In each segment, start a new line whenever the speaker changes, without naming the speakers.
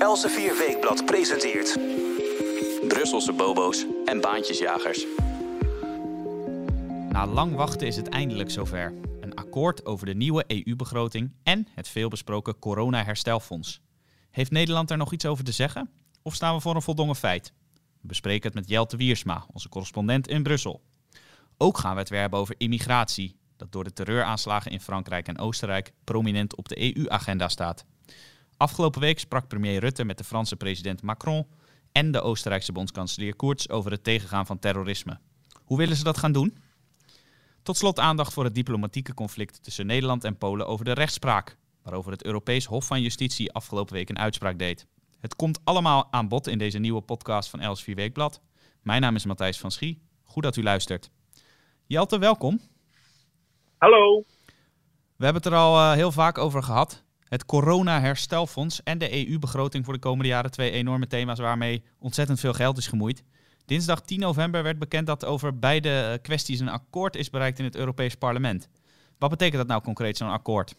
Elsevier Weekblad presenteert... Brusselse bobo's en baantjesjagers.
Na lang wachten is het eindelijk zover. Een akkoord over de nieuwe EU-begroting en het veelbesproken corona-herstelfonds. Heeft Nederland er nog iets over te zeggen? Of staan we voor een voldongen feit? We bespreken het met Jelte Wiersma, onze correspondent in Brussel. Ook gaan we het weer hebben over immigratie, dat door de terreuraanslagen in Frankrijk en Oostenrijk prominent op de EU-agenda staat. Afgelopen week sprak premier Rutte met de Franse president Macron en de Oostenrijkse bondskanselier Koerts over het tegengaan van terrorisme. Hoe willen ze dat gaan doen? Tot slot aandacht voor het diplomatieke conflict tussen Nederland en Polen over de rechtspraak, waarover het Europees Hof van Justitie afgelopen week een uitspraak deed. Het komt allemaal aan bod in deze nieuwe podcast van Els 4 Weekblad. Mijn naam is Matthijs van Schie. Goed dat u luistert. Jelte, welkom.
Hallo.
We hebben het er al uh, heel vaak over gehad. Het corona-herstelfonds en de EU-begroting voor de komende jaren. Twee enorme thema's waarmee ontzettend veel geld is gemoeid. Dinsdag 10 november werd bekend dat over beide kwesties een akkoord is bereikt in het Europees Parlement. Wat betekent dat nou concreet, zo'n akkoord?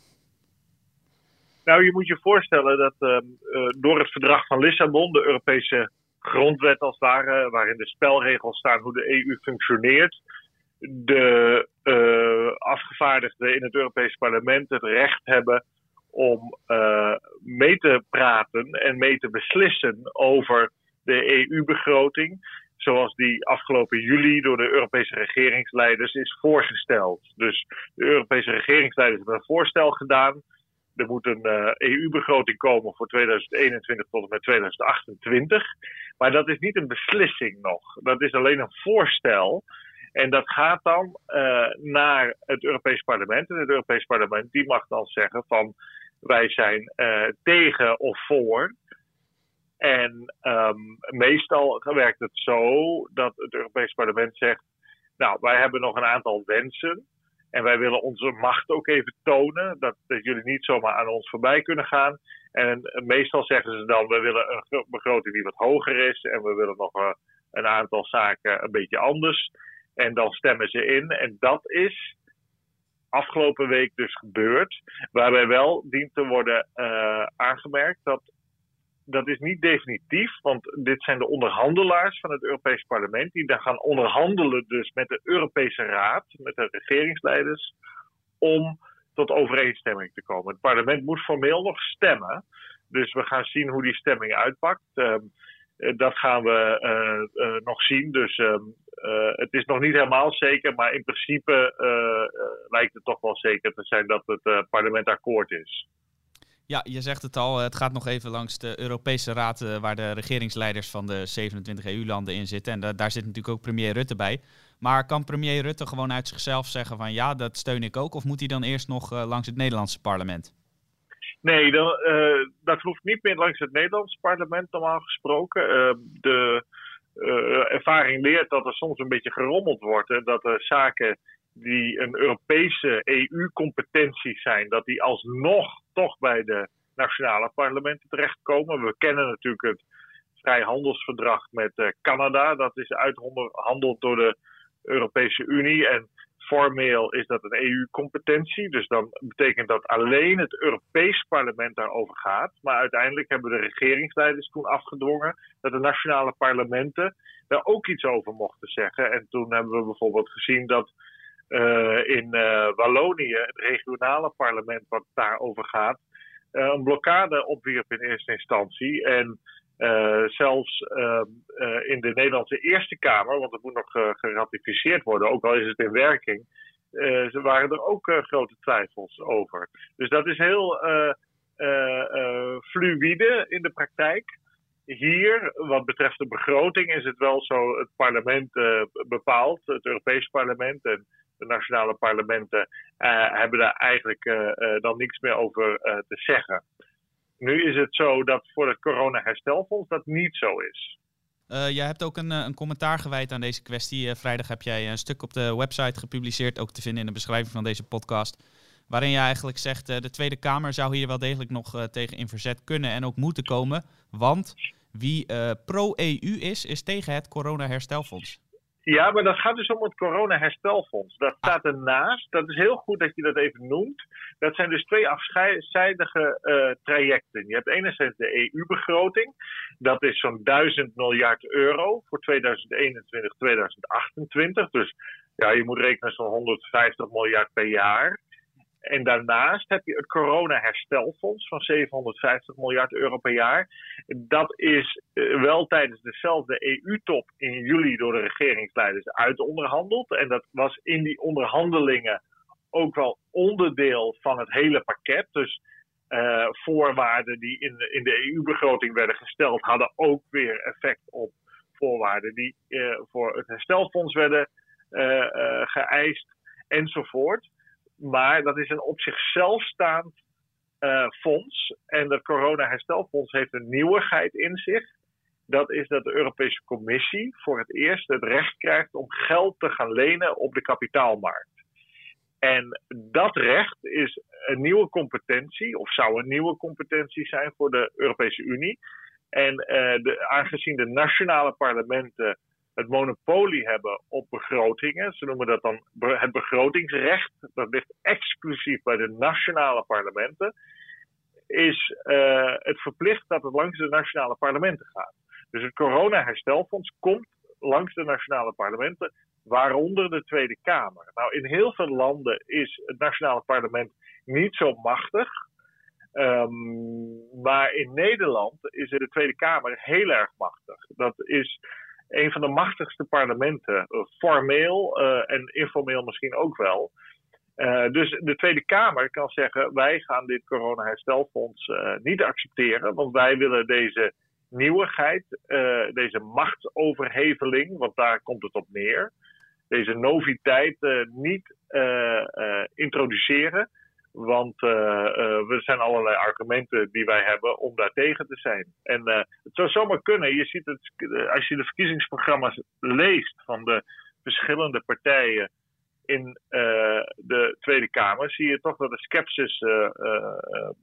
Nou, je moet je voorstellen dat uh, uh, door het verdrag van Lissabon, de Europese grondwet als het ware, waarin de spelregels staan hoe de EU functioneert, de uh, afgevaardigden in het Europees Parlement het recht hebben om uh, mee te praten en mee te beslissen over de EU-begroting. Zoals die afgelopen juli door de Europese regeringsleiders is voorgesteld. Dus de Europese regeringsleiders hebben een voorstel gedaan. Er moet een EU-begroting komen voor 2021 tot en met 2028. Maar dat is niet een beslissing nog. Dat is alleen een voorstel. En dat gaat dan uh, naar het Europees Parlement. En het Europees Parlement die mag dan zeggen van wij zijn uh, tegen of voor. En um, meestal werkt het zo dat het Europees Parlement zegt: Nou, wij hebben nog een aantal wensen. En wij willen onze macht ook even tonen. Dat, dat jullie niet zomaar aan ons voorbij kunnen gaan. En meestal zeggen ze dan: We willen een begroting die wat hoger is. En we willen nog uh, een aantal zaken een beetje anders. En dan stemmen ze in. En dat is afgelopen week dus gebeurd. Waarbij wel dient te worden uh, aangemerkt dat dat is niet definitief, want dit zijn de onderhandelaars van het Europees Parlement die dan gaan onderhandelen dus met de Europese Raad, met de regeringsleiders, om tot overeenstemming te komen. Het parlement moet formeel nog stemmen, dus we gaan zien hoe die stemming uitpakt. Uh, dat gaan we uh, uh, nog zien. Dus uh, het is nog niet helemaal zeker, maar in principe lijkt het toch wel zeker te zijn dat het parlement akkoord is.
Ja, je zegt het al, het gaat nog even langs de Europese Raad, waar de regeringsleiders van de 27 EU-landen in zitten. En da daar zit natuurlijk ook premier Rutte bij. Maar kan premier Rutte gewoon uit zichzelf zeggen van ja, dat steun ik ook? Of moet hij dan eerst nog langs het Nederlandse parlement?
Nee, dan, uh, dat hoeft niet meer langs het Nederlandse parlement normaal gesproken. Uh, de uh, ervaring leert dat er soms een beetje gerommeld wordt. En dat er zaken die een Europese EU-competentie zijn, dat die alsnog toch bij de nationale parlementen terechtkomen. We kennen natuurlijk het vrijhandelsverdrag met Canada. Dat is uitgehandeld door de Europese Unie. En formeel is dat een EU-competentie. Dus dan betekent dat alleen het Europees Parlement daarover gaat. Maar uiteindelijk hebben de regeringsleiders toen afgedwongen dat de nationale parlementen daar ook iets over mochten zeggen. En toen hebben we bijvoorbeeld gezien dat uh, in uh, Wallonië, het regionale parlement wat daarover gaat, uh, een blokkade opwierp in eerste instantie. En uh, zelfs uh, uh, in de Nederlandse Eerste Kamer, want het moet nog geratificeerd worden, ook al is het in werking, ze waren er ook grote twijfels over. Dus dat is heel fluïde in de praktijk. Hier, wat betreft de begroting, is het wel zo: het parlement bepaalt, het Europees Parlement en de nationale parlementen hebben daar eigenlijk dan niks meer over te zeggen. Nu is het zo dat voor het corona-herstelfonds dat niet zo is.
Uh, jij hebt ook een, een, commentaar gewijd aan deze kwestie. Uh, vrijdag heb jij een stuk op de website gepubliceerd, ook te vinden in de beschrijving van deze podcast. Waarin je eigenlijk zegt, de Tweede Kamer zou hier wel degelijk nog tegen in verzet kunnen en ook moeten komen. Want wie pro-EU is, is tegen het corona-herstelfonds.
Ja, maar dat gaat dus om het corona-herstelfonds. Dat staat ernaast. Dat is heel goed dat je dat even noemt. Dat zijn dus twee afzijdige uh, trajecten. Je hebt enerzijds de EU-begroting. Dat is zo'n 1000 miljard euro voor 2021, 2028. Dus ja, je moet rekenen zo'n 150 miljard per jaar. En daarnaast heb je het corona-herstelfonds van 750 miljard euro per jaar. Dat is eh, wel tijdens dezelfde EU-top in juli door de regeringsleiders uitonderhandeld. En dat was in die onderhandelingen ook wel onderdeel van het hele pakket. Dus uh, voorwaarden die in de, in de EU-begroting werden gesteld, hadden ook weer effect op voorwaarden die uh, voor het herstelfonds werden geëist, enzovoort. Maar dat is een op zichzelf staand uh, fonds. En het corona-herstelfonds heeft een nieuwigheid in zich. Dat is dat de Europese Commissie voor het eerst het recht krijgt om geld te gaan lenen op de kapitaalmarkt. En dat recht is een nieuwe competentie, of zou een nieuwe competentie zijn voor de Europese Unie. En uh, de, aangezien de nationale parlementen het monopolie hebben op begrotingen. Ze noemen dat dan het begrotingsrecht. Dat ligt exclusief bij de nationale parlementen. Is uh, het verplicht dat het langs de nationale parlementen gaat. Dus het corona-herstelfonds komt langs de nationale parlementen, waaronder de Tweede Kamer. Nou, in heel veel landen is het nationale parlement niet zo machtig. Um, maar in Nederland is de Tweede Kamer heel erg machtig. Dat is een van de machtigste parlementen, eh, formeel uh, en informeel misschien ook wel. Uh, dus de Tweede Kamer kan zeggen: wij gaan dit corona-herstelfonds uh, niet accepteren, want wij willen deze nieuwigheid, deze machtsoverheveling, want daar komt het op neer, deze noviteit niet introduceren. Want uh, uh, er zijn allerlei argumenten die wij hebben om daar tegen te zijn. En uh, het zou zomaar kunnen. Je ziet het, als je de verkiezingsprogramma's leest van de verschillende partijen in de Tweede Kamer, zie je toch dat de sceptisch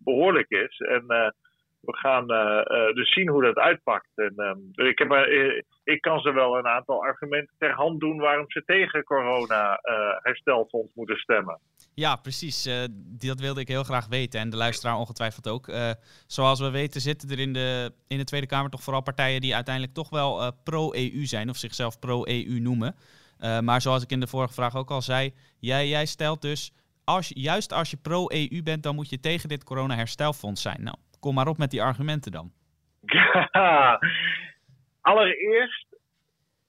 behoorlijk is. En we gaan uh, dus zien hoe dat uitpakt. En, um, ik, heb, uh, ik kan ze wel een aantal argumenten ter hand doen waarom ze tegen corona-herstelfonds moeten stemmen.
Ja, precies. dat wilde ik heel graag weten. En de luisteraar ongetwijfeld ook. zoals we weten zitten er in de, in de Tweede Kamer toch vooral partijen die uiteindelijk toch wel pro-EU zijn of zichzelf pro-EU noemen. maar zoals ik in de vorige vraag ook al zei, jij, jij stelt dus, als, juist als je pro-EU bent, dan moet je tegen dit corona-herstelfonds zijn. Nou, Kom maar op met die argumenten dan.
Allereerst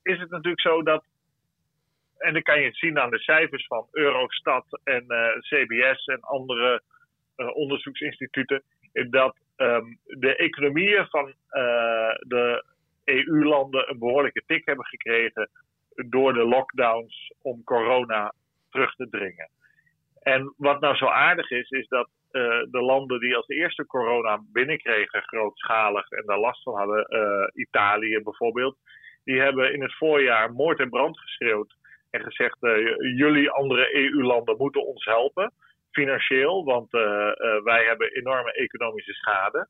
is het natuurlijk zo dat, en dan kan je het zien aan de cijfers van Eurostat en eh, CBS en andere uh, onderzoeksinstituten, dat um, de economieën van uh, de EU-landen een behoorlijke tik hebben gekregen door de lockdowns om corona terug te dringen. En wat nou zo aardig is, is dat de landen die als eerste corona binnenkregen, grootschalig en daar last van hadden, uh, Italië bijvoorbeeld, die hebben in het voorjaar moord en brand geschreeuwd en gezegd: uh, jullie andere EU-landen moeten ons helpen, financieel, want wij hebben enorme economische schade.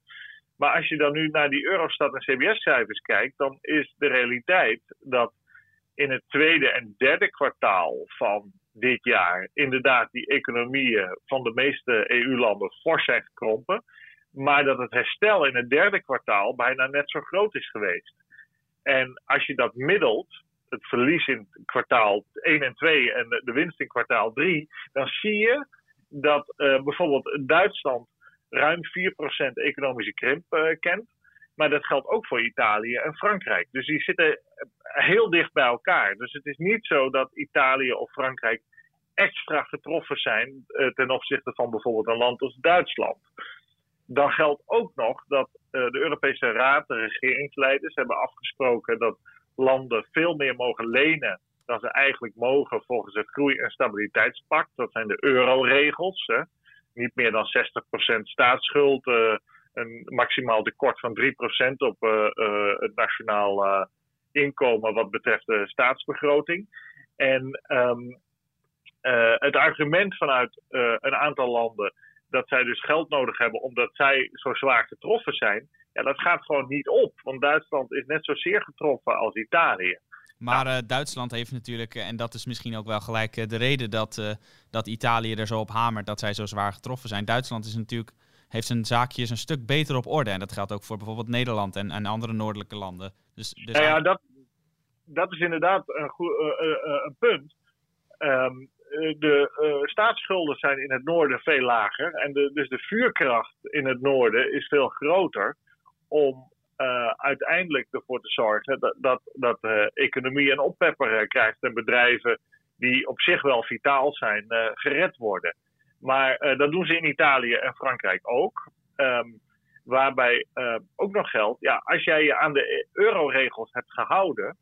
Maar als je dan nu naar die Eurostat en CBS-cijfers kijkt, dan is de realiteit dat in het tweede en derde kwartaal van dit jaar inderdaad die economieën van de meeste EU-landen fors zijn gekrompen. Maar dat het herstel in het derde kwartaal bijna net zo groot is geweest. En als je dat middelt, het verlies in kwartaal 1 en 2 en de winst in kwartaal 3, dan zie je dat uh, bijvoorbeeld Duitsland ruim 4% economische krimp uh, kent. Maar dat geldt ook voor Italië en Frankrijk. Dus die zitten heel dicht bij elkaar. Dus het is niet zo dat Italië of Frankrijk extra getroffen zijn uh, ten opzichte van bijvoorbeeld een land als Duitsland. Dan geldt ook nog dat uh, de Europese Raad, de regeringsleiders, hebben afgesproken dat landen veel meer mogen lenen dan ze eigenlijk mogen volgens het Groei- en Stabiliteitspact. Dat zijn de euroregels. Hè. Niet meer dan 60% staatsschuld, een maximaal tekort van 3% op het nationaal inkomen wat betreft de staatsbegroting. En uh, het argument vanuit een aantal landen dat zij dus geld nodig hebben omdat zij zo zwaar getroffen zijn, ja, dat gaat gewoon niet op. Want Duitsland is net zozeer getroffen als Italië.
Maar Duitsland heeft natuurlijk, en dat is misschien ook wel gelijk de reden dat, dat Italië er zo op hamert dat zij zo zwaar getroffen zijn. Duitsland is natuurlijk heeft zijn zaakjes een stuk beter op orde. En dat geldt ook voor bijvoorbeeld Nederland en, en andere noordelijke landen. Dus, dus
nou ja, dat, dat is inderdaad een, goed, uh, uh, een punt. Um, de staatsschulden zijn in het noorden veel lager. En de, dus de vuurkracht in het noorden is veel groter om uh, uiteindelijk ervoor te zorgen dat, dat, dat de economie een oppepper krijgt en bedrijven die op zich wel vitaal zijn, gered worden. Maar uh, dat doen ze in Italië en Frankrijk ook. Um, waarbij uh, ook nog geldt, ja, als jij je aan de euroregels hebt gehouden,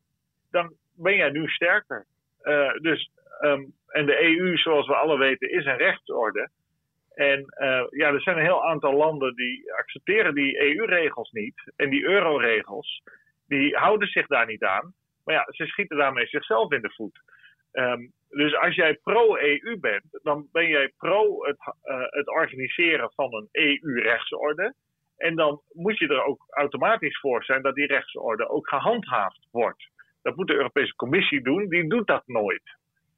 dan ben jij nu sterker. Uh, dus, um, en de EU, zoals we alle weten, is een rechtsorde. En ja, er zijn een heel aantal landen die accepteren die EU-regels niet. En die euroregels, die houden zich daar niet aan. Maar ja, ze schieten daarmee zichzelf in de voet. Um, dus als jij pro-EU bent, dan ben jij pro het, uh, het organiseren van een EU-rechtsorde. En dan moet je er ook automatisch voor zijn dat die rechtsorde ook gehandhaafd wordt. Dat moet de Europese Commissie doen, die doet dat nooit.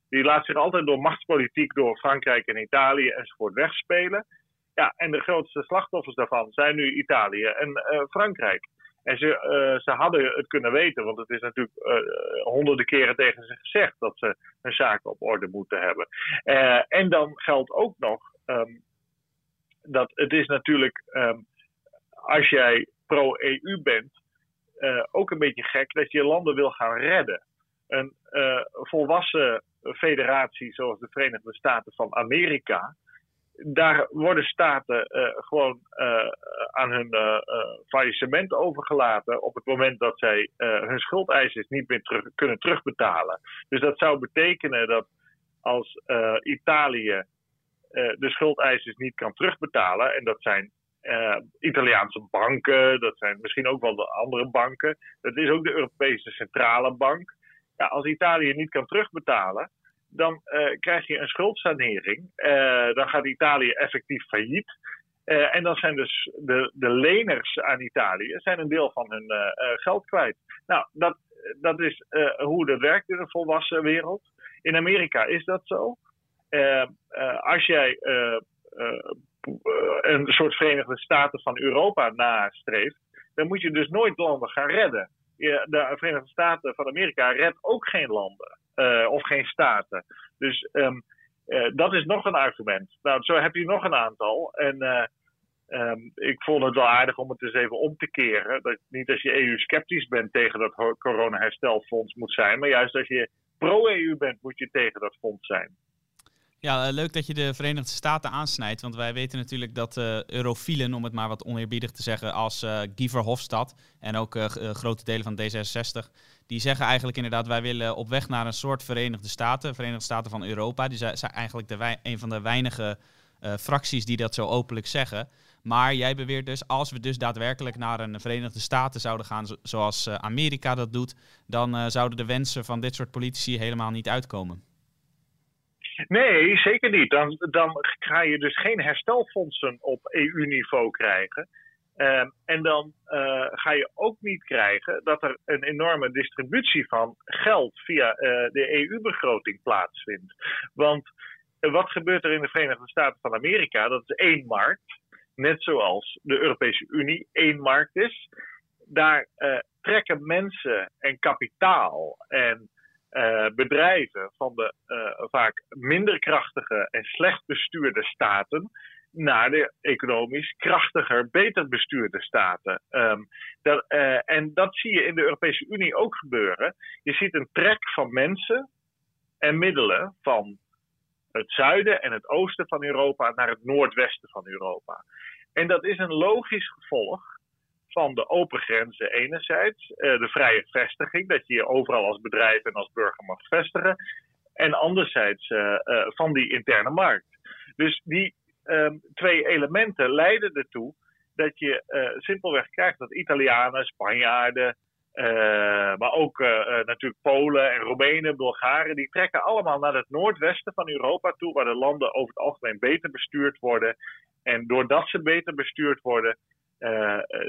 Die laat zich altijd door machtspolitiek door Frankrijk en Italië enzovoort wegspelen. Ja, en de grootste slachtoffers daarvan zijn nu Italië en uh, Frankrijk. En ze, uh, ze hadden het kunnen weten, want het is natuurlijk uh, honderden keren tegen ze gezegd dat ze hun zaken op orde moeten hebben. Uh, en dan geldt ook nog um, dat het is natuurlijk, um, als jij pro-EU bent, ook een beetje gek dat je landen wil gaan redden. Een volwassen federatie zoals de Verenigde Staten van Amerika daar worden staten uh, gewoon uh, aan hun uh, faillissement overgelaten op het moment dat zij hun schuldeisers niet meer kunnen terugbetalen. Dus dat zou betekenen dat als Italië de schuldeisers niet kan terugbetalen, en dat zijn Italiaanse banken, dat zijn misschien ook wel de andere banken, dat is ook de Europese Centrale Bank. Ja, als Italië niet kan terugbetalen, dan uh, krijg je een schuldsanering. Uh, dan gaat Italië effectief failliet. Uh, en dan zijn dus de, de leners aan Italië zijn een deel van hun geld kwijt. Nou, dat, dat is hoe dat werkt in een volwassen wereld. In Amerika is dat zo. als jij een soort Verenigde Staten van Europa nastreeft, dan moet je dus nooit landen gaan redden. De Verenigde Staten van Amerika redt ook geen landen. Uh, of geen staten. Dus um, uh, dat is nog een argument. Nou, zo heb je nog een aantal. En uh, um, ik vond het wel aardig om het eens even om te keren. Dat niet als je EU-sceptisch bent tegen dat corona-herstelfonds moet zijn, maar juist als je pro-EU bent, moet je tegen dat fonds zijn.
Ja, eh, leuk dat je de Verenigde Staten aansnijdt. Want wij weten natuurlijk dat uh, eurofielen, om het maar wat oneerbiedig te zeggen, als uh, Guy Verhofstadt en ook grote delen van D66, die zeggen eigenlijk inderdaad, wij willen op weg naar een soort Verenigde Staten, Verenigde Staten van Europa. Die zijn, zijn eigenlijk de een van de weinige fracties die dat zo openlijk zeggen. Maar jij beweert dus, als we dus daadwerkelijk naar een Verenigde Staten zouden gaan, zoals Amerika dat doet, dan zouden de wensen van dit soort politici helemaal niet uitkomen.
Nee, zeker niet. Dan, dan ga je dus geen herstelfondsen op EU-niveau krijgen. Uh, en dan uh, ga je ook niet krijgen dat er een enorme distributie van geld via uh, de EU-begroting plaatsvindt. Want wat gebeurt er in de Verenigde Staten van Amerika? Dat is één markt, net zoals de Europese Unie één markt is. Daar trekken mensen en kapitaal en uh, bedrijven van de uh, vaak minder krachtige en slecht bestuurde staten naar de economisch krachtiger, beter bestuurde staten. Um, dat, uh, en dat zie je in de Europese Unie ook gebeuren. Je ziet een trek van mensen en middelen van het zuiden en het oosten van Europa naar het noordwesten van Europa. En dat is een logisch gevolg van de open grenzen enerzijds, uh, de vrije vestiging, dat je je overal als bedrijf en als burger mag vestigen, en anderzijds uh, uh, van die interne markt. Dus die um, twee elementen leiden ertoe dat je simpelweg krijgt dat Italianen, Spanjaarden, maar ook natuurlijk Polen en Roemenen, Bulgaren, die trekken allemaal naar het noordwesten van Europa toe, waar de landen over het algemeen beter bestuurd worden. En doordat ze beter bestuurd worden,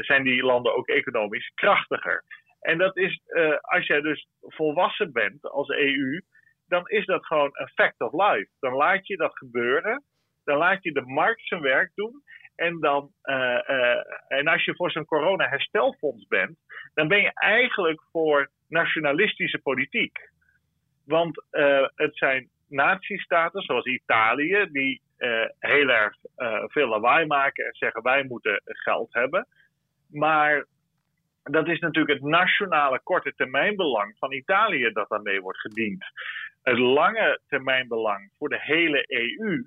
zijn die landen ook economisch krachtiger. En dat is, als jij dus volwassen bent als EU, dan is dat gewoon een fact of life. Dan laat je dat gebeuren. Dan laat je de markt zijn werk doen. En, dan, en als je voor zo'n corona-herstelfonds bent, dan ben je eigenlijk voor nationalistische politiek. Want het zijn natiestaten zoals Italië, die uh, heel erg uh, veel lawaai maken en zeggen wij moeten geld hebben. Maar dat is natuurlijk het nationale korte termijnbelang van Italië dat daarmee wordt gediend. Het lange termijnbelang voor de hele EU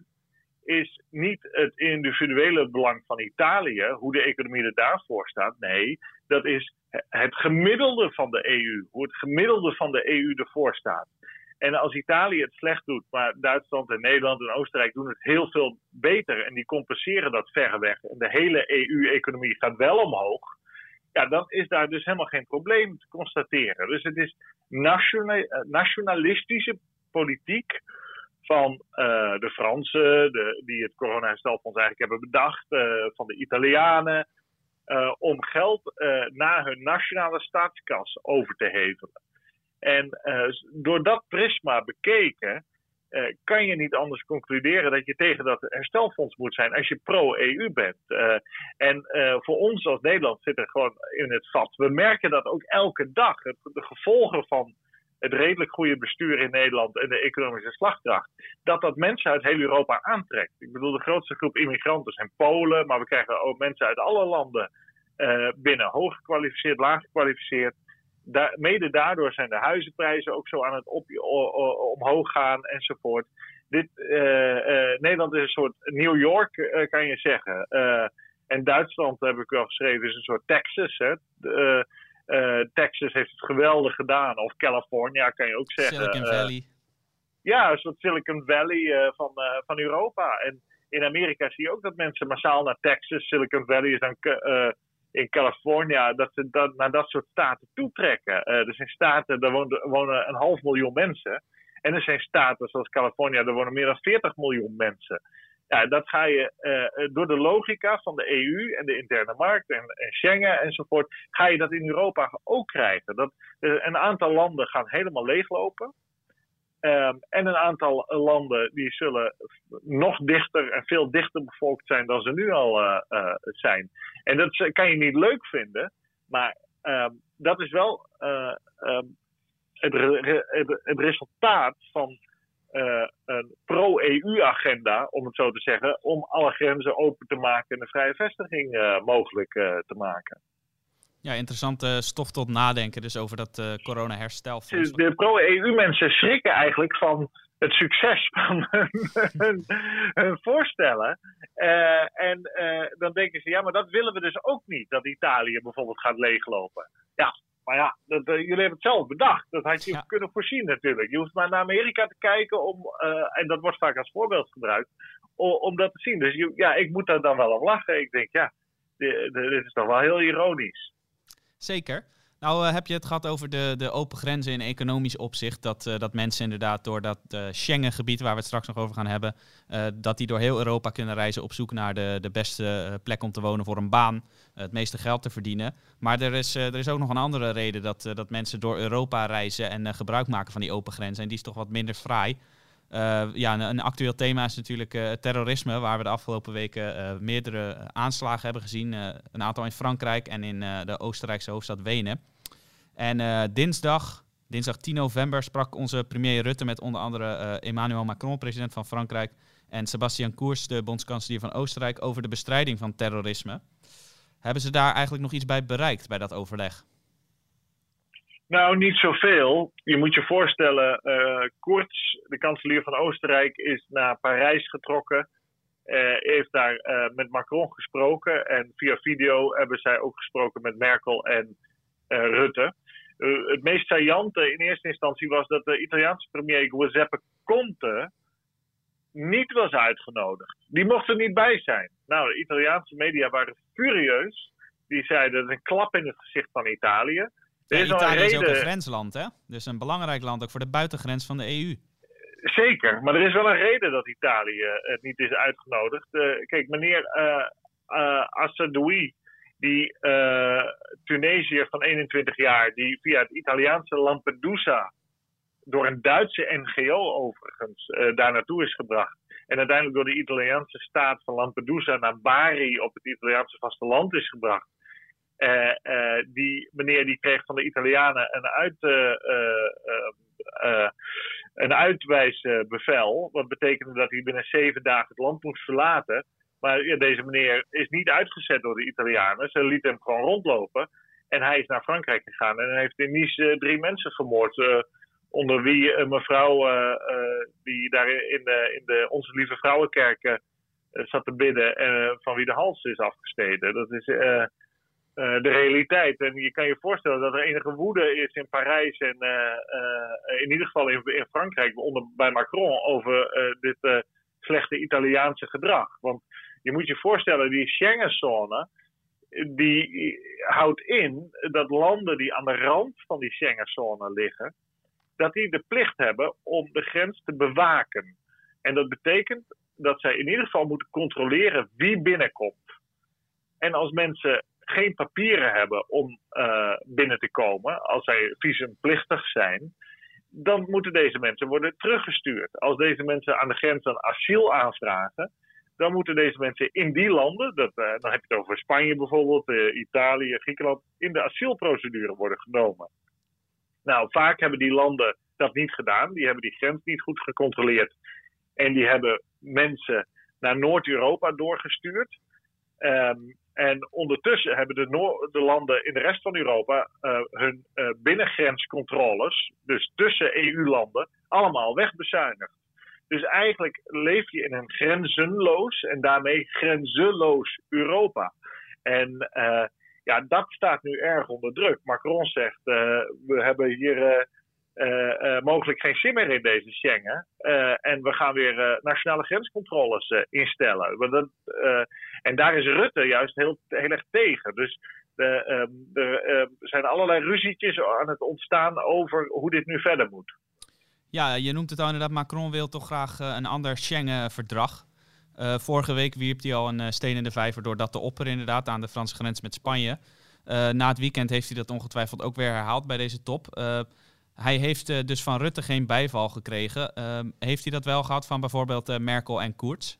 is niet het individuele belang van Italië, hoe de economie er daarvoor staat. Nee, dat is het gemiddelde van de EU, hoe het gemiddelde van de EU ervoor staat. En als Italië het slecht doet, maar Duitsland en Nederland en Oostenrijk doen het heel veel beter en die compenseren dat verreweg en de hele EU-economie gaat wel omhoog, ja, dan is daar dus helemaal geen probleem te constateren. Dus het is eh, nationalistische politiek van uh, de Fransen, de, die het corona-herstelfonds eigenlijk hebben bedacht, uh, van de Italianen, om geld naar hun nationale staatskas over te hevelen. En uh, door dat prisma bekeken, uh, kan je niet anders concluderen dat je tegen dat herstelfonds moet zijn als je pro-EU bent. Uh, en voor ons als Nederland zit er gewoon in het vat. We merken dat ook elke dag. Het, de gevolgen van het redelijk goede bestuur in Nederland en de economische slagkracht, dat dat mensen uit heel Europa aantrekt. Ik bedoel, de grootste groep immigranten zijn Polen, maar we krijgen ook mensen uit alle landen binnen, hoog gekwalificeerd, mede daardoor zijn de huizenprijzen ook zo aan het op, omhoog gaan enzovoort. Dit, uh, uh, Nederland is een soort New York, uh, kan je zeggen. en Duitsland, heb ik wel geschreven, is een soort Texas. Hè? Texas heeft het geweldig gedaan. Of California, kan je ook zeggen.
Silicon Valley.
ja, een soort Silicon Valley van, van Europa. En in Amerika zie je ook dat mensen massaal naar Texas, Silicon Valley is dan in Californië dat ze dat, naar dat soort staten toetrekken. Uh, er zijn staten, daar wonen, een half miljoen mensen. En er zijn staten zoals Californië, daar wonen meer dan 40 miljoen mensen. Ja, dat ga je uh, door de logica van de EU en de interne markt en, en, Schengen enzovoort, ga je dat in Europa ook krijgen. Dat, een aantal landen gaan helemaal leeglopen. Um, en een aantal landen die zullen nog dichter en veel dichter bevolkt zijn dan ze nu al uh, uh, zijn. En dat kan je niet leuk vinden, maar um, dat is wel uh, um, het, het, het, resultaat van een pro-EU-agenda, om het zo te zeggen, om alle grenzen open te maken en de vrije vestiging mogelijk te maken.
Ja, interessante stof tot nadenken dus over dat uh, corona-herstelfonds.
De pro-EU-mensen schrikken eigenlijk van het succes van hun, hun voorstellen. Uh, en uh, dan denken ze, ja, maar dat willen we dus ook niet, dat Italië bijvoorbeeld gaat leeglopen. Ja, maar ja, dat, jullie hebben het zelf bedacht. Dat had je ja. kunnen voorzien natuurlijk. Je hoeft maar naar Amerika te kijken, om, en dat wordt vaak als voorbeeld gebruikt, om, om dat te zien. Dus ja, ik moet daar dan wel op lachen. Ik denk, ja, dit, dit is toch wel heel ironisch.
Zeker. Nou uh, heb je het gehad over de, de open grenzen in economisch opzicht. Dat, uh, dat mensen inderdaad door dat uh, Schengen-gebied, waar we het straks nog over gaan hebben, dat die door heel Europa kunnen reizen op zoek naar de, de beste plek om te wonen voor een baan, het meeste geld te verdienen. Maar er is, er is ook nog een andere reden dat, dat mensen door Europa reizen en gebruik maken van die open grenzen. En die is toch wat minder fraai. Uh, ja, een, een, actueel thema is natuurlijk uh, terrorisme, waar we de afgelopen weken uh, meerdere aanslagen hebben gezien. een aantal in Frankrijk en in de Oostenrijkse hoofdstad Wenen. En dinsdag, dinsdag 10 november, sprak onze premier Rutte met onder andere Emmanuel Macron, president van Frankrijk, en Sebastian Kurz, de bondskanselier van Oostenrijk, over de bestrijding van terrorisme. Hebben ze daar eigenlijk nog iets bij bereikt bij dat overleg?
Nou, niet zoveel. Je moet je voorstellen, uh, Kurz, de kanselier van Oostenrijk, is naar Parijs getrokken. Uh, heeft daar uh, met Macron gesproken. En via video hebben zij ook gesproken met Merkel en Rutte. het meest saillante in eerste instantie was dat de Italiaanse premier Giuseppe Conte niet was uitgenodigd. Die mocht er niet bij zijn. Nou, de Italiaanse media waren furieus. Die zeiden dat een klap in het gezicht van Italië.
Ja, Italië is ook een grensland, hè? Dus een belangrijk land ook voor de buitengrens van de EU.
Zeker, maar er is wel een reden dat Italië het niet is uitgenodigd. Uh, kijk, meneer uh, uh, Assadoui, die Tunesiër van 21 jaar, die via het Italiaanse Lampedusa, door een Duitse NGO overigens, daar naartoe is gebracht. En uiteindelijk door de Italiaanse staat van Lampedusa naar Bari op het Italiaanse vasteland is gebracht. Uh, uh, die meneer die kreeg van de Italianen een, uit, een uitwijsbevel. Wat betekende dat hij binnen zeven dagen het land moest verlaten. Maar ja, deze meneer is niet uitgezet door de Italianen. Ze lieten hem gewoon rondlopen. En hij is naar Frankrijk gegaan en heeft in Nice drie mensen vermoord. onder wie een mevrouw die daar in de, in de Onze Lieve Vrouwenkerk zat te bidden. En van wie de hals is afgesneden. Dat is uh, de realiteit. En je kan je voorstellen dat er enige woede is in Parijs en uh, uh, in ieder geval in, in Frankrijk onder, bij Macron over dit slechte Italiaanse gedrag. Want je moet je voorstellen, die Schengenzone die houdt in dat landen die aan de rand van die Schengenzone liggen, dat die de plicht hebben om de grens te bewaken. En dat betekent dat zij in ieder geval moeten controleren wie binnenkomt. En als mensen geen papieren hebben om uh, binnen te komen, als zij visumplichtig zijn, dan moeten deze mensen worden teruggestuurd. Als deze mensen aan de grens een asiel aanvragen, dan moeten deze mensen in die landen, dat, uh, dan heb je het over Spanje bijvoorbeeld, uh, Italië, Griekenland, in de asielprocedure worden genomen. Nou, vaak hebben die landen dat niet gedaan. Die hebben die grens niet goed gecontroleerd. En die hebben mensen naar Noord-Europa doorgestuurd. Um, en ondertussen hebben de, de, landen in de rest van Europa uh, hun uh, binnengrenscontroles, dus tussen EU-landen, allemaal wegbezuinigd. Dus eigenlijk leef je in een grenzenloos en daarmee grenzeloos Europa. En uh, ja, dat staat nu erg onder druk. Macron zegt, we hebben hier mogelijk geen zin meer in deze Schengen. Uh, en we gaan weer nationale grenscontroles instellen. Dat, en daar is Rutte juist heel, heel erg tegen. Dus ehm, er zijn allerlei ruzietjes aan het ontstaan over hoe dit nu verder moet.
Ja, je noemt het al inderdaad. Macron wil toch graag een ander Schengen-verdrag. vorige week wierp hij al een steen in de vijver door dat te opperen inderdaad aan de Franse grens met Spanje. na het weekend heeft hij dat ongetwijfeld ook weer herhaald bij deze top. Hij heeft uh, dus van Rutte geen bijval gekregen. Uh, heeft hij dat wel gehad van bijvoorbeeld uh, Merkel en Koerts?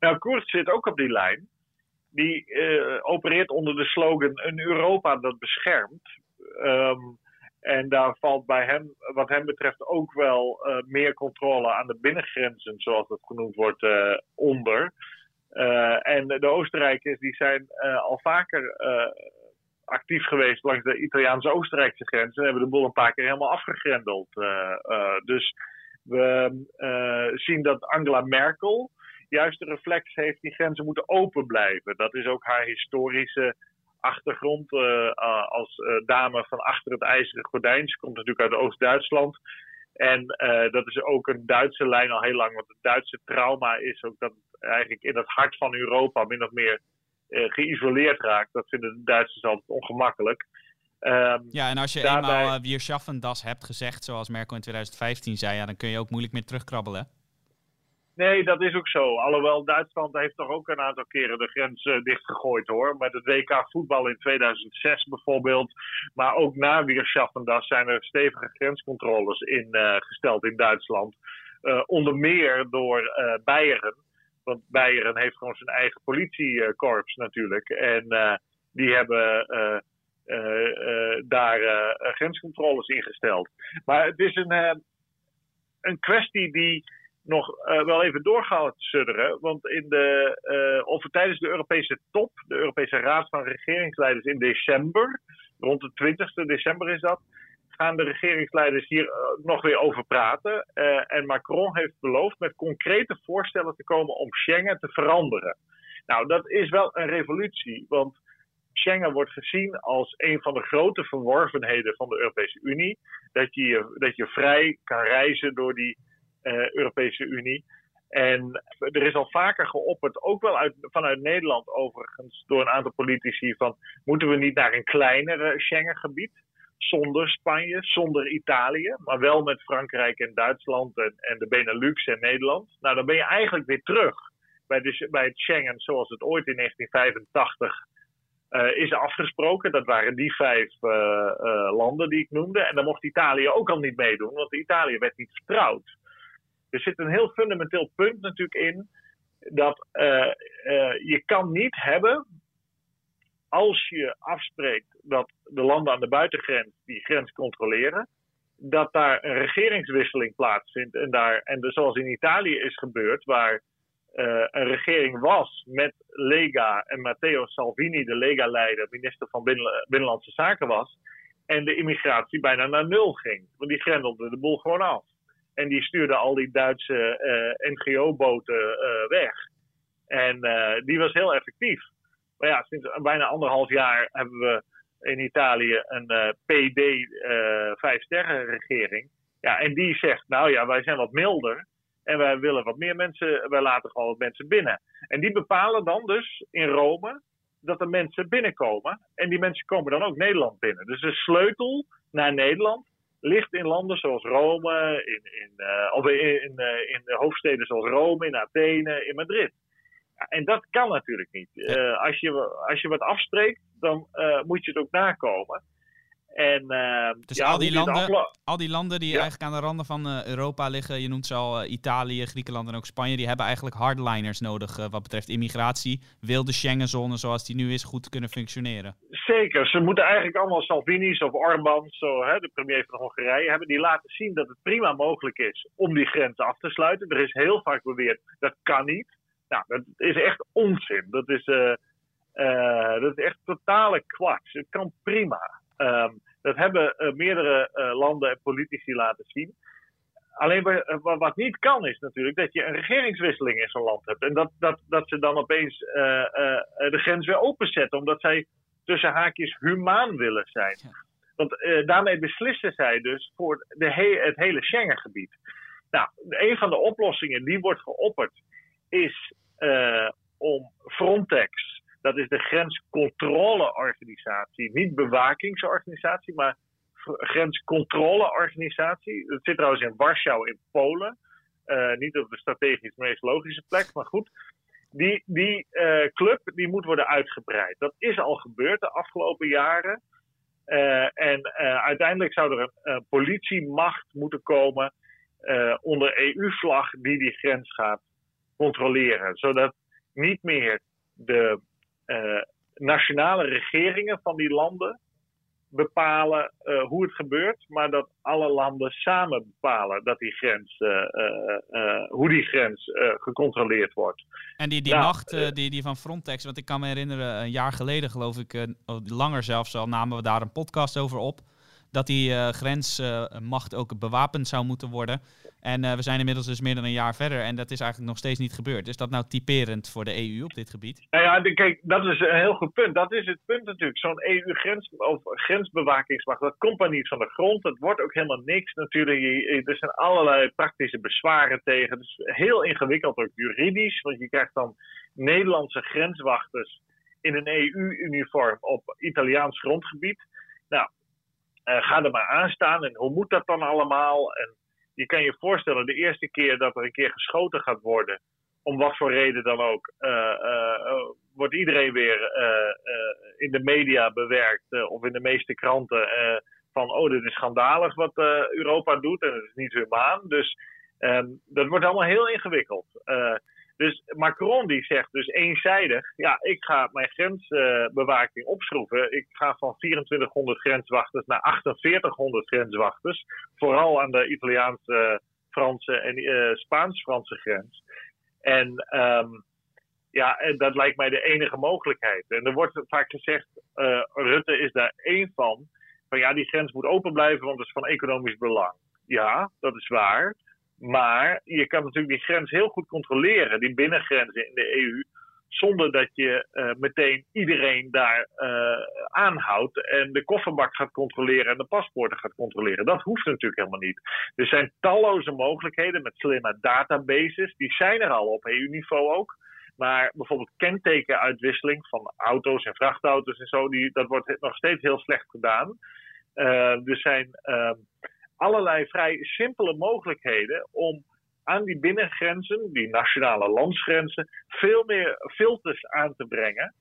Nou, Koerts zit ook op die lijn. Die eh, opereert onder de slogan een Europa dat beschermt. Um, en daar valt bij hem, wat hem betreft, ook wel meer controle aan de binnengrenzen, zoals dat genoemd wordt, onder. en de Oostenrijkers die zijn al vaker actief geweest langs de Italiaanse-Oostenrijkse grens. En hebben de boel een paar keer helemaal afgegrendeld. Uh, uh, dus we uh, zien dat Angela Merkel juist de reflex heeft, die grenzen moeten open blijven. Dat is ook haar historische achtergrond als dame van achter het ijzeren gordijn. Ze komt natuurlijk uit Oost-Duitsland. En dat is ook een Duitse lijn al heel lang. Want het Duitse trauma is ook dat eigenlijk in het hart van Europa min of meer geïsoleerd raakt. Dat vinden de Duitsers altijd ongemakkelijk.
Um, ja, en als je daarbij... eenmaal uh, hebt gezegd, zoals Merkel in 2015 zei, ja, dan kun je ook moeilijk meer terugkrabbelen.
Nee, dat is ook zo. Alhoewel Duitsland heeft toch ook een aantal keren de grens uh, dichtgegooid hoor. Met het WK voetbal in 2006 bijvoorbeeld. Maar ook na Wir schaffen das zijn er stevige grenscontroles ingesteld in Duitsland. Onder meer door Beieren. Want Beieren heeft gewoon zijn eigen politiekorps natuurlijk. En uh, die hebben uh, uh, daar grenscontroles ingesteld. Maar het is een, een kwestie die nog wel even door gaat sudderen. Want in de, of tijdens de Europese top, de Europese Raad van Regeringsleiders in december, rond de 20 december is dat, gaan de regeringsleiders hier uh, nog weer over praten. Uh, en Macron heeft beloofd met concrete voorstellen te komen om Schengen te veranderen. Nou, dat is wel een revolutie, want Schengen wordt gezien als een van de grote verworvenheden van de Europese Unie. Dat je, dat je vrij kan reizen door die uh, Europese Unie. En er is al vaker geopperd, ook wel uit, vanuit Nederland overigens, door een aantal politici, van moeten we niet naar een kleinere Schengengebied? Zonder Spanje, zonder Italië, maar wel met Frankrijk en Duitsland en, en de Benelux en Nederland. Nou, dan ben je eigenlijk weer terug bij, bij het Schengen zoals het ooit in 1985 is afgesproken. Dat waren die vijf landen die ik noemde. En dan mocht Italië ook al niet meedoen, want Italië werd niet vertrouwd. Er zit een heel fundamenteel punt natuurlijk in dat je kan niet hebben als je afspreekt dat de landen aan de buitengrens die grens controleren, dat daar een regeringswisseling plaatsvindt. En, daar, en dus zoals in Italië is gebeurd, waar uh, een regering was met Lega en Matteo Salvini, de Lega-leider, minister van Binnenlandse Zaken was, en de immigratie bijna naar nul ging. Want die grendelde de boel gewoon af. En die stuurde al die Duitse uh, NGO-boten uh, weg. En die was heel effectief. Maar ja, sinds bijna anderhalf jaar hebben we in Italië een uh, PD uh, vijf sterren regering. Ja, en die zegt, nou ja, wij zijn wat milder. En wij willen wat meer mensen, wij laten gewoon wat mensen binnen. En die bepalen dan dus in Rome dat er mensen binnenkomen. En die mensen komen dan ook Nederland binnen. Dus de sleutel naar Nederland ligt in landen zoals Rome, in, in, uh, of in, in, in hoofdsteden zoals Rome, in Athene, in Madrid. En dat kan natuurlijk niet. Uh, als, je, als je wat afspreekt, dan uh, moet je het ook nakomen. En, uh,
dus ja, al, die landen, al die landen die eigenlijk aan de randen van Europa liggen, je noemt ze al Italië, Griekenland en ook Spanje, die hebben eigenlijk hardliners nodig wat betreft immigratie. Wil de Schengenzone zoals die nu is goed kunnen functioneren?
Zeker, ze moeten eigenlijk allemaal Salvini's of Orbán's, zo, hè, de premier van Hongarije, hebben die laten zien dat het prima mogelijk is om die grens af te sluiten. Er is heel vaak beweerd dat kan niet. Nou, dat is echt onzin. Dat is, uh, uh, dat is echt totale kwats. Het kan prima. Um, dat hebben uh, meerdere landen en politici laten zien. Alleen wat niet kan is natuurlijk dat je een regeringswisseling in zo'n land hebt. En dat, dat, dat ze dan opeens de grens weer openzetten. Omdat zij tussen haakjes humaan willen zijn. Want daarmee beslissen zij dus voor de he het hele Schengengebied. Nou, een van de oplossingen die wordt geopperd is uh, om Frontex, dat is de grenscontroleorganisatie, niet bewakingsorganisatie, maar grenscontroleorganisatie. Dat zit trouwens in Warschau in Polen. Uh, niet op de strategisch meest logische plek, maar goed. Die, die uh, club die moet worden uitgebreid. Dat is al gebeurd de afgelopen jaren. En uiteindelijk zou er een politiemacht moeten komen onder EU-vlag die die grens gaat controleren. Zodat niet meer de uh, nationale regeringen van die landen bepalen uh, hoe het gebeurt, maar dat alle landen samen bepalen dat die grens, uh, hoe die grens gecontroleerd wordt.
En die, die nou, macht die, die van Frontex, want ik kan me herinneren, een jaar geleden geloof ik, langer zelfs al, namen we daar een podcast over op dat die uh, grensmacht ook bewapend zou moeten worden. En uh, we zijn inmiddels dus meer dan een jaar verder en dat is eigenlijk nog steeds niet gebeurd. Is dat nou typerend voor de EU op dit gebied?
Nou ja, kijk, dat is een heel goed punt. Dat is het punt natuurlijk. Zo'n EU-grens of grensbewakingsmacht, dat komt maar niet van de grond. Het wordt ook helemaal niks natuurlijk. Er zijn allerlei praktische bezwaren tegen. Het is heel ingewikkeld ook juridisch, want je krijgt dan Nederlandse grenswachters in een EU-uniform op Italiaans grondgebied. Nou, ga er maar aan staan en hoe moet dat dan allemaal? En je kan je voorstellen, de eerste keer dat er een keer geschoten gaat worden, om wat voor reden dan ook, uh, uh, wordt iedereen weer in de media bewerkt, of in de meeste kranten, van oh, dit is schandalig wat Europa doet en het is niet humaan. Dus um, dat wordt allemaal heel ingewikkeld. Dus Macron die zegt dus eenzijdig, ja, ik ga mijn grensbewaking opschroeven. Ik ga van 2400 grenswachters naar 4800 grenswachters. Vooral aan de Italiaanse, Franse en uh, Spaans-Franse grens. En um, ja, dat lijkt mij de enige mogelijkheid. En er wordt vaak gezegd, uh, Rutte is daar één van. Van ja, die grens moet open blijven, want het is van economisch belang. Ja, dat is waar. Maar je kan natuurlijk die grens heel goed controleren, die binnengrenzen in de EU, zonder dat je uh, meteen iedereen daar uh, aanhoudt en de kofferbak gaat controleren en de paspoorten gaat controleren. Dat hoeft natuurlijk helemaal niet. Er zijn talloze mogelijkheden met slimme databases, die zijn er al op EU-niveau ook. Maar bijvoorbeeld kentekenuitwisseling van auto's en vrachtauto's en zo, die, dat wordt nog steeds heel slecht gedaan. Uh, er zijn allerlei vrij simpele mogelijkheden om aan die binnengrenzen, die nationale landsgrenzen, veel meer filters aan te brengen.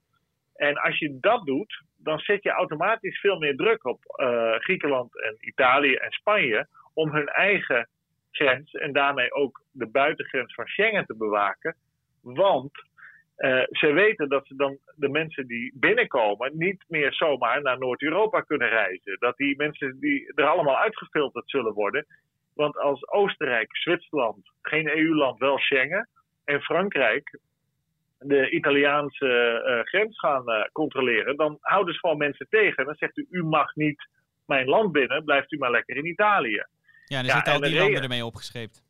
En als je dat doet, dan zet je automatisch veel meer druk op uh, Griekenland en Italië en Spanje om hun eigen grens en daarmee ook de buitengrens van Schengen te bewaken. Want uh, ze weten dat ze dan de mensen die binnenkomen niet meer zomaar naar Noord-Europa kunnen reizen. Dat die mensen die er allemaal uitgefilterd zullen worden. Want als Oostenrijk, Zwitserland, geen EU-land, wel Schengen. En Frankrijk de Italiaanse uh, grens gaan uh, controleren, dan houden ze gewoon mensen tegen. Dan zegt u, u mag niet mijn land binnen, blijft u maar lekker in Italië.
Ja, dan ja, zitten al die landen ermee opgescheept.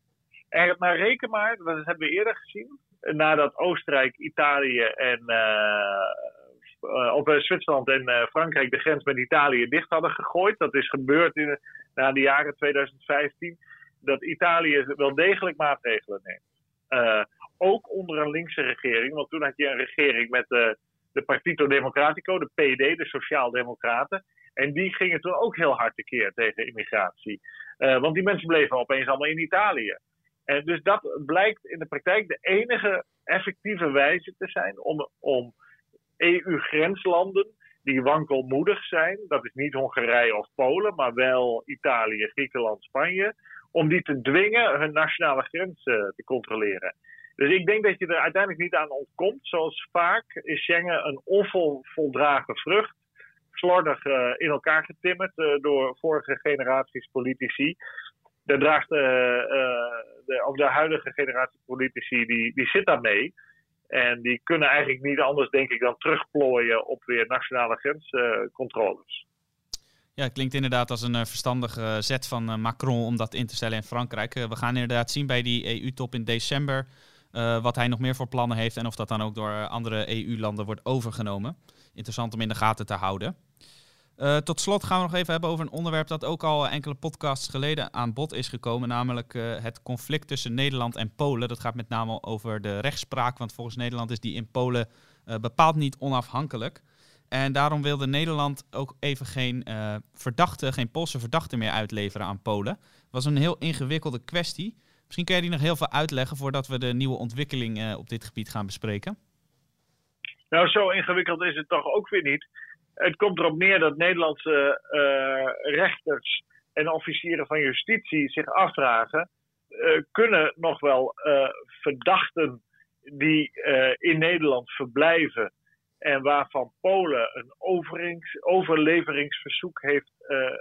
Er, maar reken maar, dat hebben we eerder gezien, nadat Oostenrijk, Italië en uh, Zwitserland en Frankrijk de grens met Italië dicht hadden gegooid. Dat is gebeurd in, na de jaren 2015. Dat Italië wel degelijk maatregelen neemt ook onder een linkse regering. Want toen had je een regering met de, Partito Democratico, de PD, de Sociaaldemocraten. En die gingen toen ook heel hard tekeer tegen immigratie. Want die mensen bleven opeens allemaal in Italië. En dus dat blijkt in de praktijk de enige effectieve wijze te zijn om, om EU-grenslanden die wankelmoedig zijn, dat is niet Hongarije of Polen, maar wel Italië, Griekenland, Spanje, om die te dwingen hun nationale grens uh, te controleren. Dus ik denk dat je er uiteindelijk niet aan ontkomt. Zoals vaak is Schengen een onvoldragen vrucht. Slordig uh, in elkaar getimmerd uh, door vorige generaties politici. Daar draagt uh, de, of de huidige generatie politici, die, die zit daarmee. En die kunnen eigenlijk niet anders, denk ik, dan terugplooien op weer nationale grenscontroles.
Ja, het klinkt inderdaad als een verstandige zet van Macron om dat in te stellen in Frankrijk. we gaan inderdaad zien bij die EU-top in december wat hij nog meer voor plannen heeft en of dat dan ook door andere EU-landen wordt overgenomen. Interessant om in de gaten te houden. Uh, tot slot gaan we nog even hebben over een onderwerp dat ook al enkele podcasts geleden aan bod is gekomen, namelijk uh, het conflict tussen Nederland en Polen. Dat gaat met name over de rechtspraak, want volgens Nederland is die in Polen bepaald niet onafhankelijk. En daarom wilde Nederland ook even geen verdachte, geen Poolse verdachte meer uitleveren aan Polen. Het was een heel ingewikkelde kwestie. Misschien kun je die nog heel veel uitleggen voordat we de nieuwe ontwikkeling op dit gebied gaan bespreken.
Nou, zo ingewikkeld is het toch ook weer niet. Het komt erop neer dat Nederlandse uh, rechters en officieren van justitie zich afvragen: uh, kunnen nog wel verdachten die in Nederland verblijven en waarvan Polen een overleveringsverzoek heeft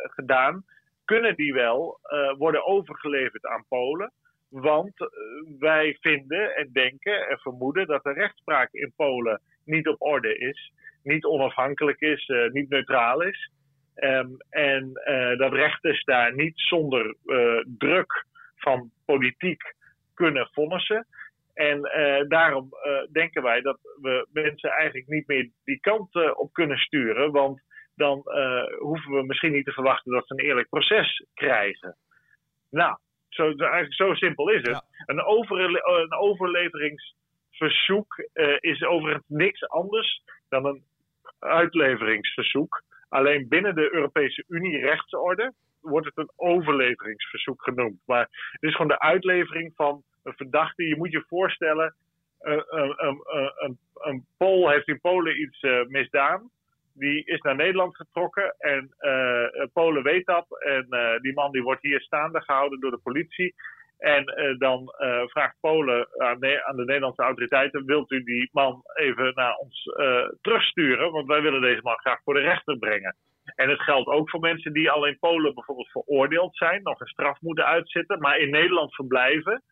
gedaan, kunnen die wel worden overgeleverd aan Polen? Want eh, wij vinden en denken en vermoeden dat de rechtspraak in Polen niet op orde is, niet onafhankelijk is, uh, niet neutraal is. Um, en uh, dat rechters daar niet zonder uh, druk van politiek kunnen vonnissen. En daarom denken wij dat we mensen eigenlijk niet meer die kant op kunnen sturen. Want dan hoeven we misschien niet te verwachten dat ze een eerlijk proces krijgen. Nou, zo, eigenlijk zo simpel is het. Een, een overleveringsverzoek uh, is overigens niks anders dan een uitleveringsverzoek. Alleen binnen de Europese Unie rechtsorde wordt het een overleveringsverzoek genoemd. Maar het is gewoon de uitlevering van een verdachte. Je moet je voorstellen, een, een, een, een, Pool heeft in Polen iets uh, misdaan die is naar Nederland getrokken en uh, Polen weet dat. En uh, die man die wordt hier staande gehouden door de politie. En uh, dan vraagt Polen aan de, aan de, Nederlandse autoriteiten: wilt u die man even naar ons terugsturen? Want wij willen deze man graag voor de rechter brengen. En het geldt ook voor mensen die al in Polen bijvoorbeeld veroordeeld zijn, nog een straf moeten uitzitten, maar in Nederland verblijven.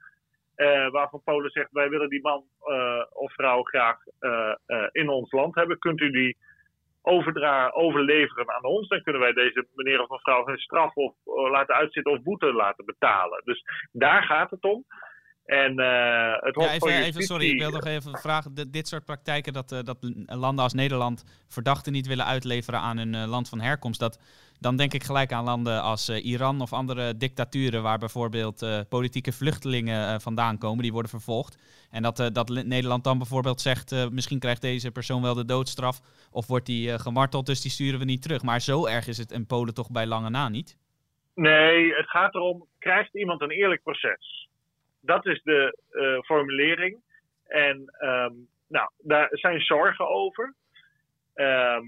waarvan Polen zegt: wij willen die man of vrouw graag in ons land hebben. Kunt u die overdra overleveren aan ons, dan kunnen wij deze meneer of mevrouw hun straf of uh, laten uitzitten of boete laten betalen. Dus daar gaat het om. En uh, het
ja, even, even, sorry, ik wil nog even vragen. De, dit soort praktijken, dat, uh, dat landen als Nederland verdachten niet willen uitleveren aan hun uh, land van herkomst, dat, dan denk ik gelijk aan landen als Iran of andere dictaturen waar bijvoorbeeld politieke vluchtelingen vandaan komen, die worden vervolgd. En dat, dat Nederland dan bijvoorbeeld zegt, misschien krijgt deze persoon wel de doodstraf of wordt die gemarteld, dus die sturen we niet terug. Maar zo erg is het in Polen toch bij lange na niet?
Nee, het gaat erom, krijgt iemand een eerlijk proces? Dat is de uh, formulering. En um, nou, daar zijn zorgen over. Ehm,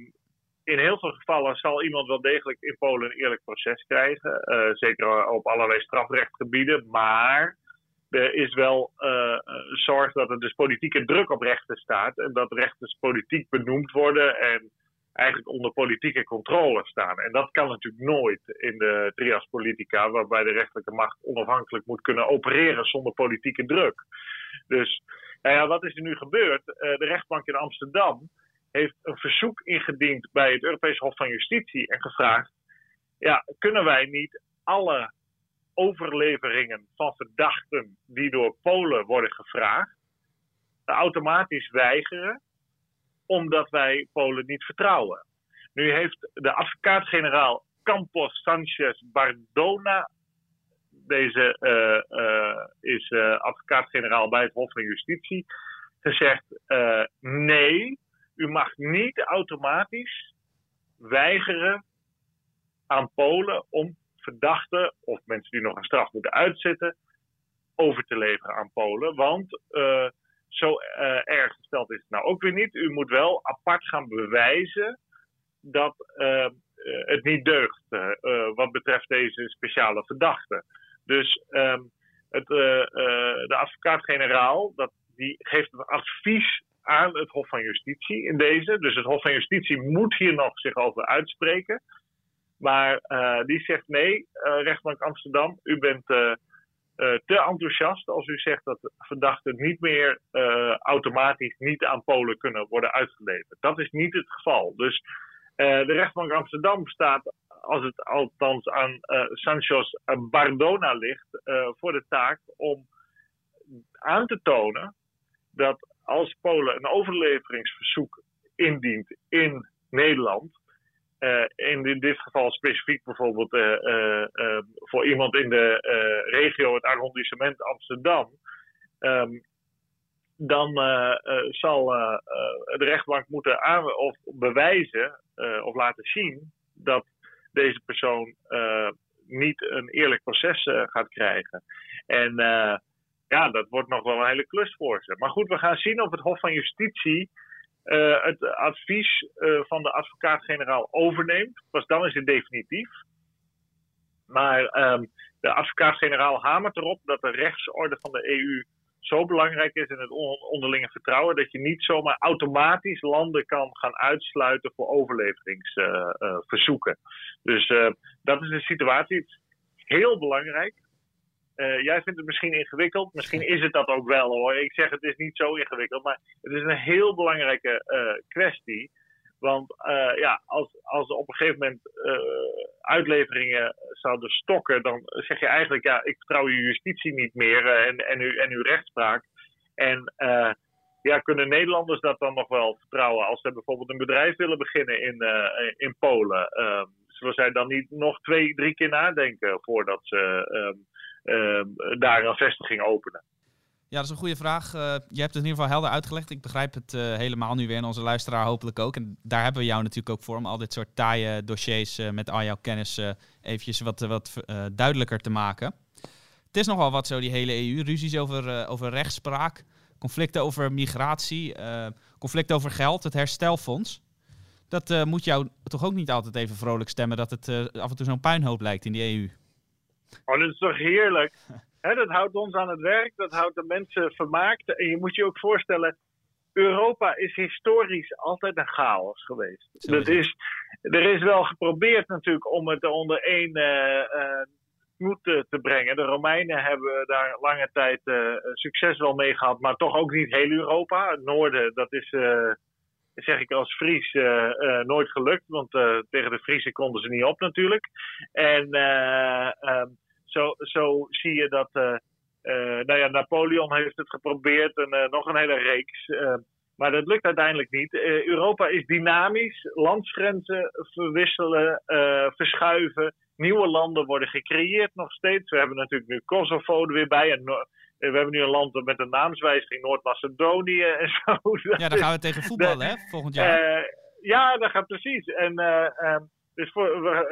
in heel veel gevallen zal iemand wel degelijk in Polen een eerlijk proces krijgen. zeker op allerlei strafrechtgebieden. Maar er is wel uh, zorg dat er dus politieke druk op rechten staat. En dat rechters politiek benoemd worden en eigenlijk onder politieke controle staan. En dat kan natuurlijk nooit in de trias politica, waarbij de rechterlijke macht onafhankelijk moet kunnen opereren zonder politieke druk. Dus nou ja, wat is er nu gebeurd? Uh, de rechtbank in Amsterdam heeft een verzoek ingediend bij het Europees Hof van Justitie en gevraagd: ja, kunnen wij niet alle overleveringen van verdachten die door Polen worden gevraagd, automatisch weigeren, omdat wij Polen niet vertrouwen. Nu heeft de advocaat-generaal Campos Sanchez Bardona, deze uh, uh, is uh, advocaat-generaal bij het Hof van Justitie, gezegd: nee, u mag niet automatisch weigeren aan Polen om verdachten of mensen die nog een straf moeten uitzitten over te leveren aan Polen. Want zo uh, erg gesteld is het nou ook weer niet. U moet wel apart gaan bewijzen dat uh, het niet deugt wat betreft deze speciale verdachte. Dus um, het, de advocaat-generaal die geeft een advies aan het Hof van Justitie in deze. Dus het Hof van Justitie moet hier nog zich over uitspreken. Maar die zegt nee, uh, rechtbank Amsterdam, u bent te enthousiast als u zegt dat verdachten niet meer automatisch niet aan Polen kunnen worden uitgeleverd. Dat is niet het geval. Dus de rechtbank Amsterdam staat, als het althans aan Sanchez Bardona ligt, voor de taak om aan te tonen dat als Polen een overleveringsverzoek indient in Nederland, uh, in dit geval specifiek bijvoorbeeld uh, uh, voor iemand in de regio, het arrondissement Amsterdam, um, dan zal de rechtbank moeten aan of bewijzen of laten zien dat deze persoon niet een eerlijk proces gaat krijgen. En ja, dat wordt nog wel een hele klus voor ze. Maar goed, we gaan zien of het Hof van Justitie uh, het advies uh, van de advocaat-generaal overneemt. Pas dan is het definitief. Maar um, de advocaat-generaal hamert erop dat de rechtsorde van de EU zo belangrijk is in het onderlinge vertrouwen dat je niet zomaar automatisch landen kan gaan uitsluiten voor overleveringsverzoeken. Dus dat is de situatie. Heel belangrijk. Uh, jij vindt het misschien ingewikkeld. Misschien is het dat ook wel hoor. Ik zeg het is niet zo ingewikkeld. Maar het is een heel belangrijke uh, kwestie. Want uh, ja, als, als op een gegeven moment uitleveringen zouden stokken, dan zeg je eigenlijk, ja, ik vertrouw je justitie niet meer en, en, uw, en uw rechtspraak. En ja, kunnen Nederlanders dat dan nog wel vertrouwen als ze bijvoorbeeld een bedrijf willen beginnen in, in Polen? Ehm, zullen zij dan niet nog twee, drie keer nadenken voordat ze Ehm, daar een vestiging openen?
Ja, dat is een goede vraag. Uh, je hebt het in ieder geval helder uitgelegd. Ik begrijp het uh, helemaal nu weer en onze luisteraar hopelijk ook. En daar hebben we jou natuurlijk ook voor om al dit soort taaie dossiers uh, met al jouw kennis eventjes wat, wat duidelijker te maken. Het is nogal wat zo, die hele EU. Ruzies over, over rechtspraak, conflicten over migratie, conflicten over geld, het herstelfonds. Dat moet jou toch ook niet altijd even vrolijk stemmen dat het af en toe zo'n puinhoop lijkt in die EU.
Oh, dat is toch heerlijk? dat houdt ons aan het werk, dat houdt de mensen vermaakt. En je moet je ook voorstellen, Europa is historisch altijd een chaos geweest. Dat is, er is wel geprobeerd natuurlijk om het onder één uh, uh, te brengen. De Romeinen hebben daar lange tijd uh, succes wel mee gehad, maar toch ook niet heel Europa. Het noorden, dat is, zeg ik als Fries, nooit gelukt. Want tegen de Friese konden ze niet op natuurlijk. En um, zo, zo zie je dat. Nou ja, Napoleon heeft het geprobeerd en nog een hele reeks. maar dat lukt uiteindelijk niet. Europa is dynamisch. Landsgrenzen verwisselen, verschuiven. Nieuwe landen worden gecreëerd nog steeds. We hebben natuurlijk nu Kosovo er weer bij. En we hebben nu een land met een naamswijziging, Noord-Macedonië en zo.
Ja, daar gaan we tegen voetballen, hè, volgend jaar.
ja, dat gaat precies. En Dus voor,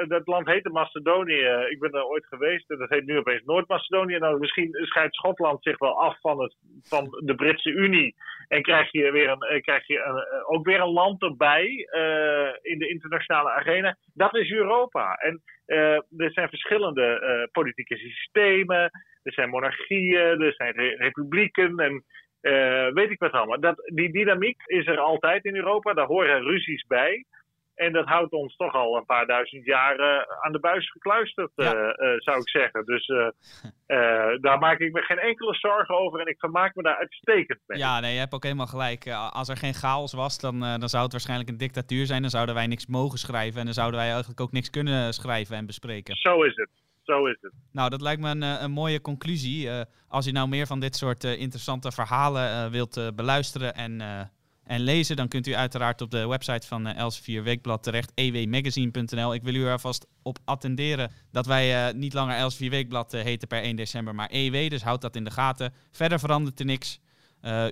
dat land heette Macedonië. Ik ben daar ooit geweest en dat heet nu opeens Noord-Macedonië. Nou, misschien scheidt Schotland zich wel af van, het, van de Britse Unie. En krijg je, weer een, krijg je een, ook weer een land erbij in de internationale arena. Dat is Europa. En er zijn verschillende politieke systemen. Er zijn monarchieën, er zijn republieken en weet ik wat allemaal. Dat, die dynamiek is er altijd in Europa. Daar horen ruzies bij. En dat houdt ons toch al een paar duizend jaar aan de buis gekluisterd, eh, eh, zou ik zeggen. Dus daar maak ik me geen enkele zorgen over en ik vermaak me daar uitstekend mee.
Ja, nee, je hebt ook helemaal gelijk. Als er geen chaos was, dan, dan zou het waarschijnlijk een dictatuur zijn. Dan zouden wij niks mogen schrijven en dan zouden wij eigenlijk ook niks kunnen schrijven en bespreken.
Zo is het.
Nou, dat lijkt me een, een mooie conclusie. als je nou meer van dit soort interessante verhalen wilt beluisteren en en lezen, dan kunt u uiteraard op de website van Elsevier Weekblad terecht, ewmagazine.nl. Ik wil u er vast op attenderen dat wij niet langer Elsevier Weekblad heten per 1 december, maar EW, dus houd dat in de gaten. Verder verandert er niks.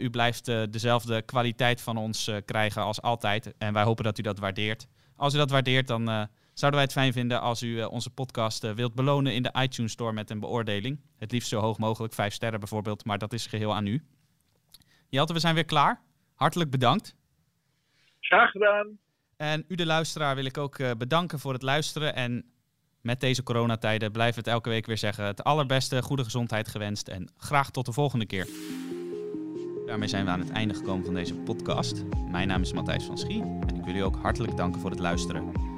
u blijft dezelfde kwaliteit van ons krijgen als altijd en wij hopen dat u dat waardeert. Als u dat waardeert, dan zouden wij het fijn vinden als u onze podcast wilt belonen in de iTunes Store met een beoordeling. Het liefst zo hoog mogelijk, 5 sterren bijvoorbeeld, maar dat is geheel aan u. Jelte, we zijn weer klaar. Hartelijk bedankt.
Graag gedaan.
En u de luisteraar wil ik ook uh, bedanken voor het luisteren. En met deze coronatijden blijf het elke week weer zeggen. Het allerbeste, goede gezondheid gewenst en graag tot de volgende keer. Daarmee zijn we aan het einde gekomen van deze podcast. Mijn naam is Matthijs van Schie en ik wil u ook hartelijk danken voor het luisteren.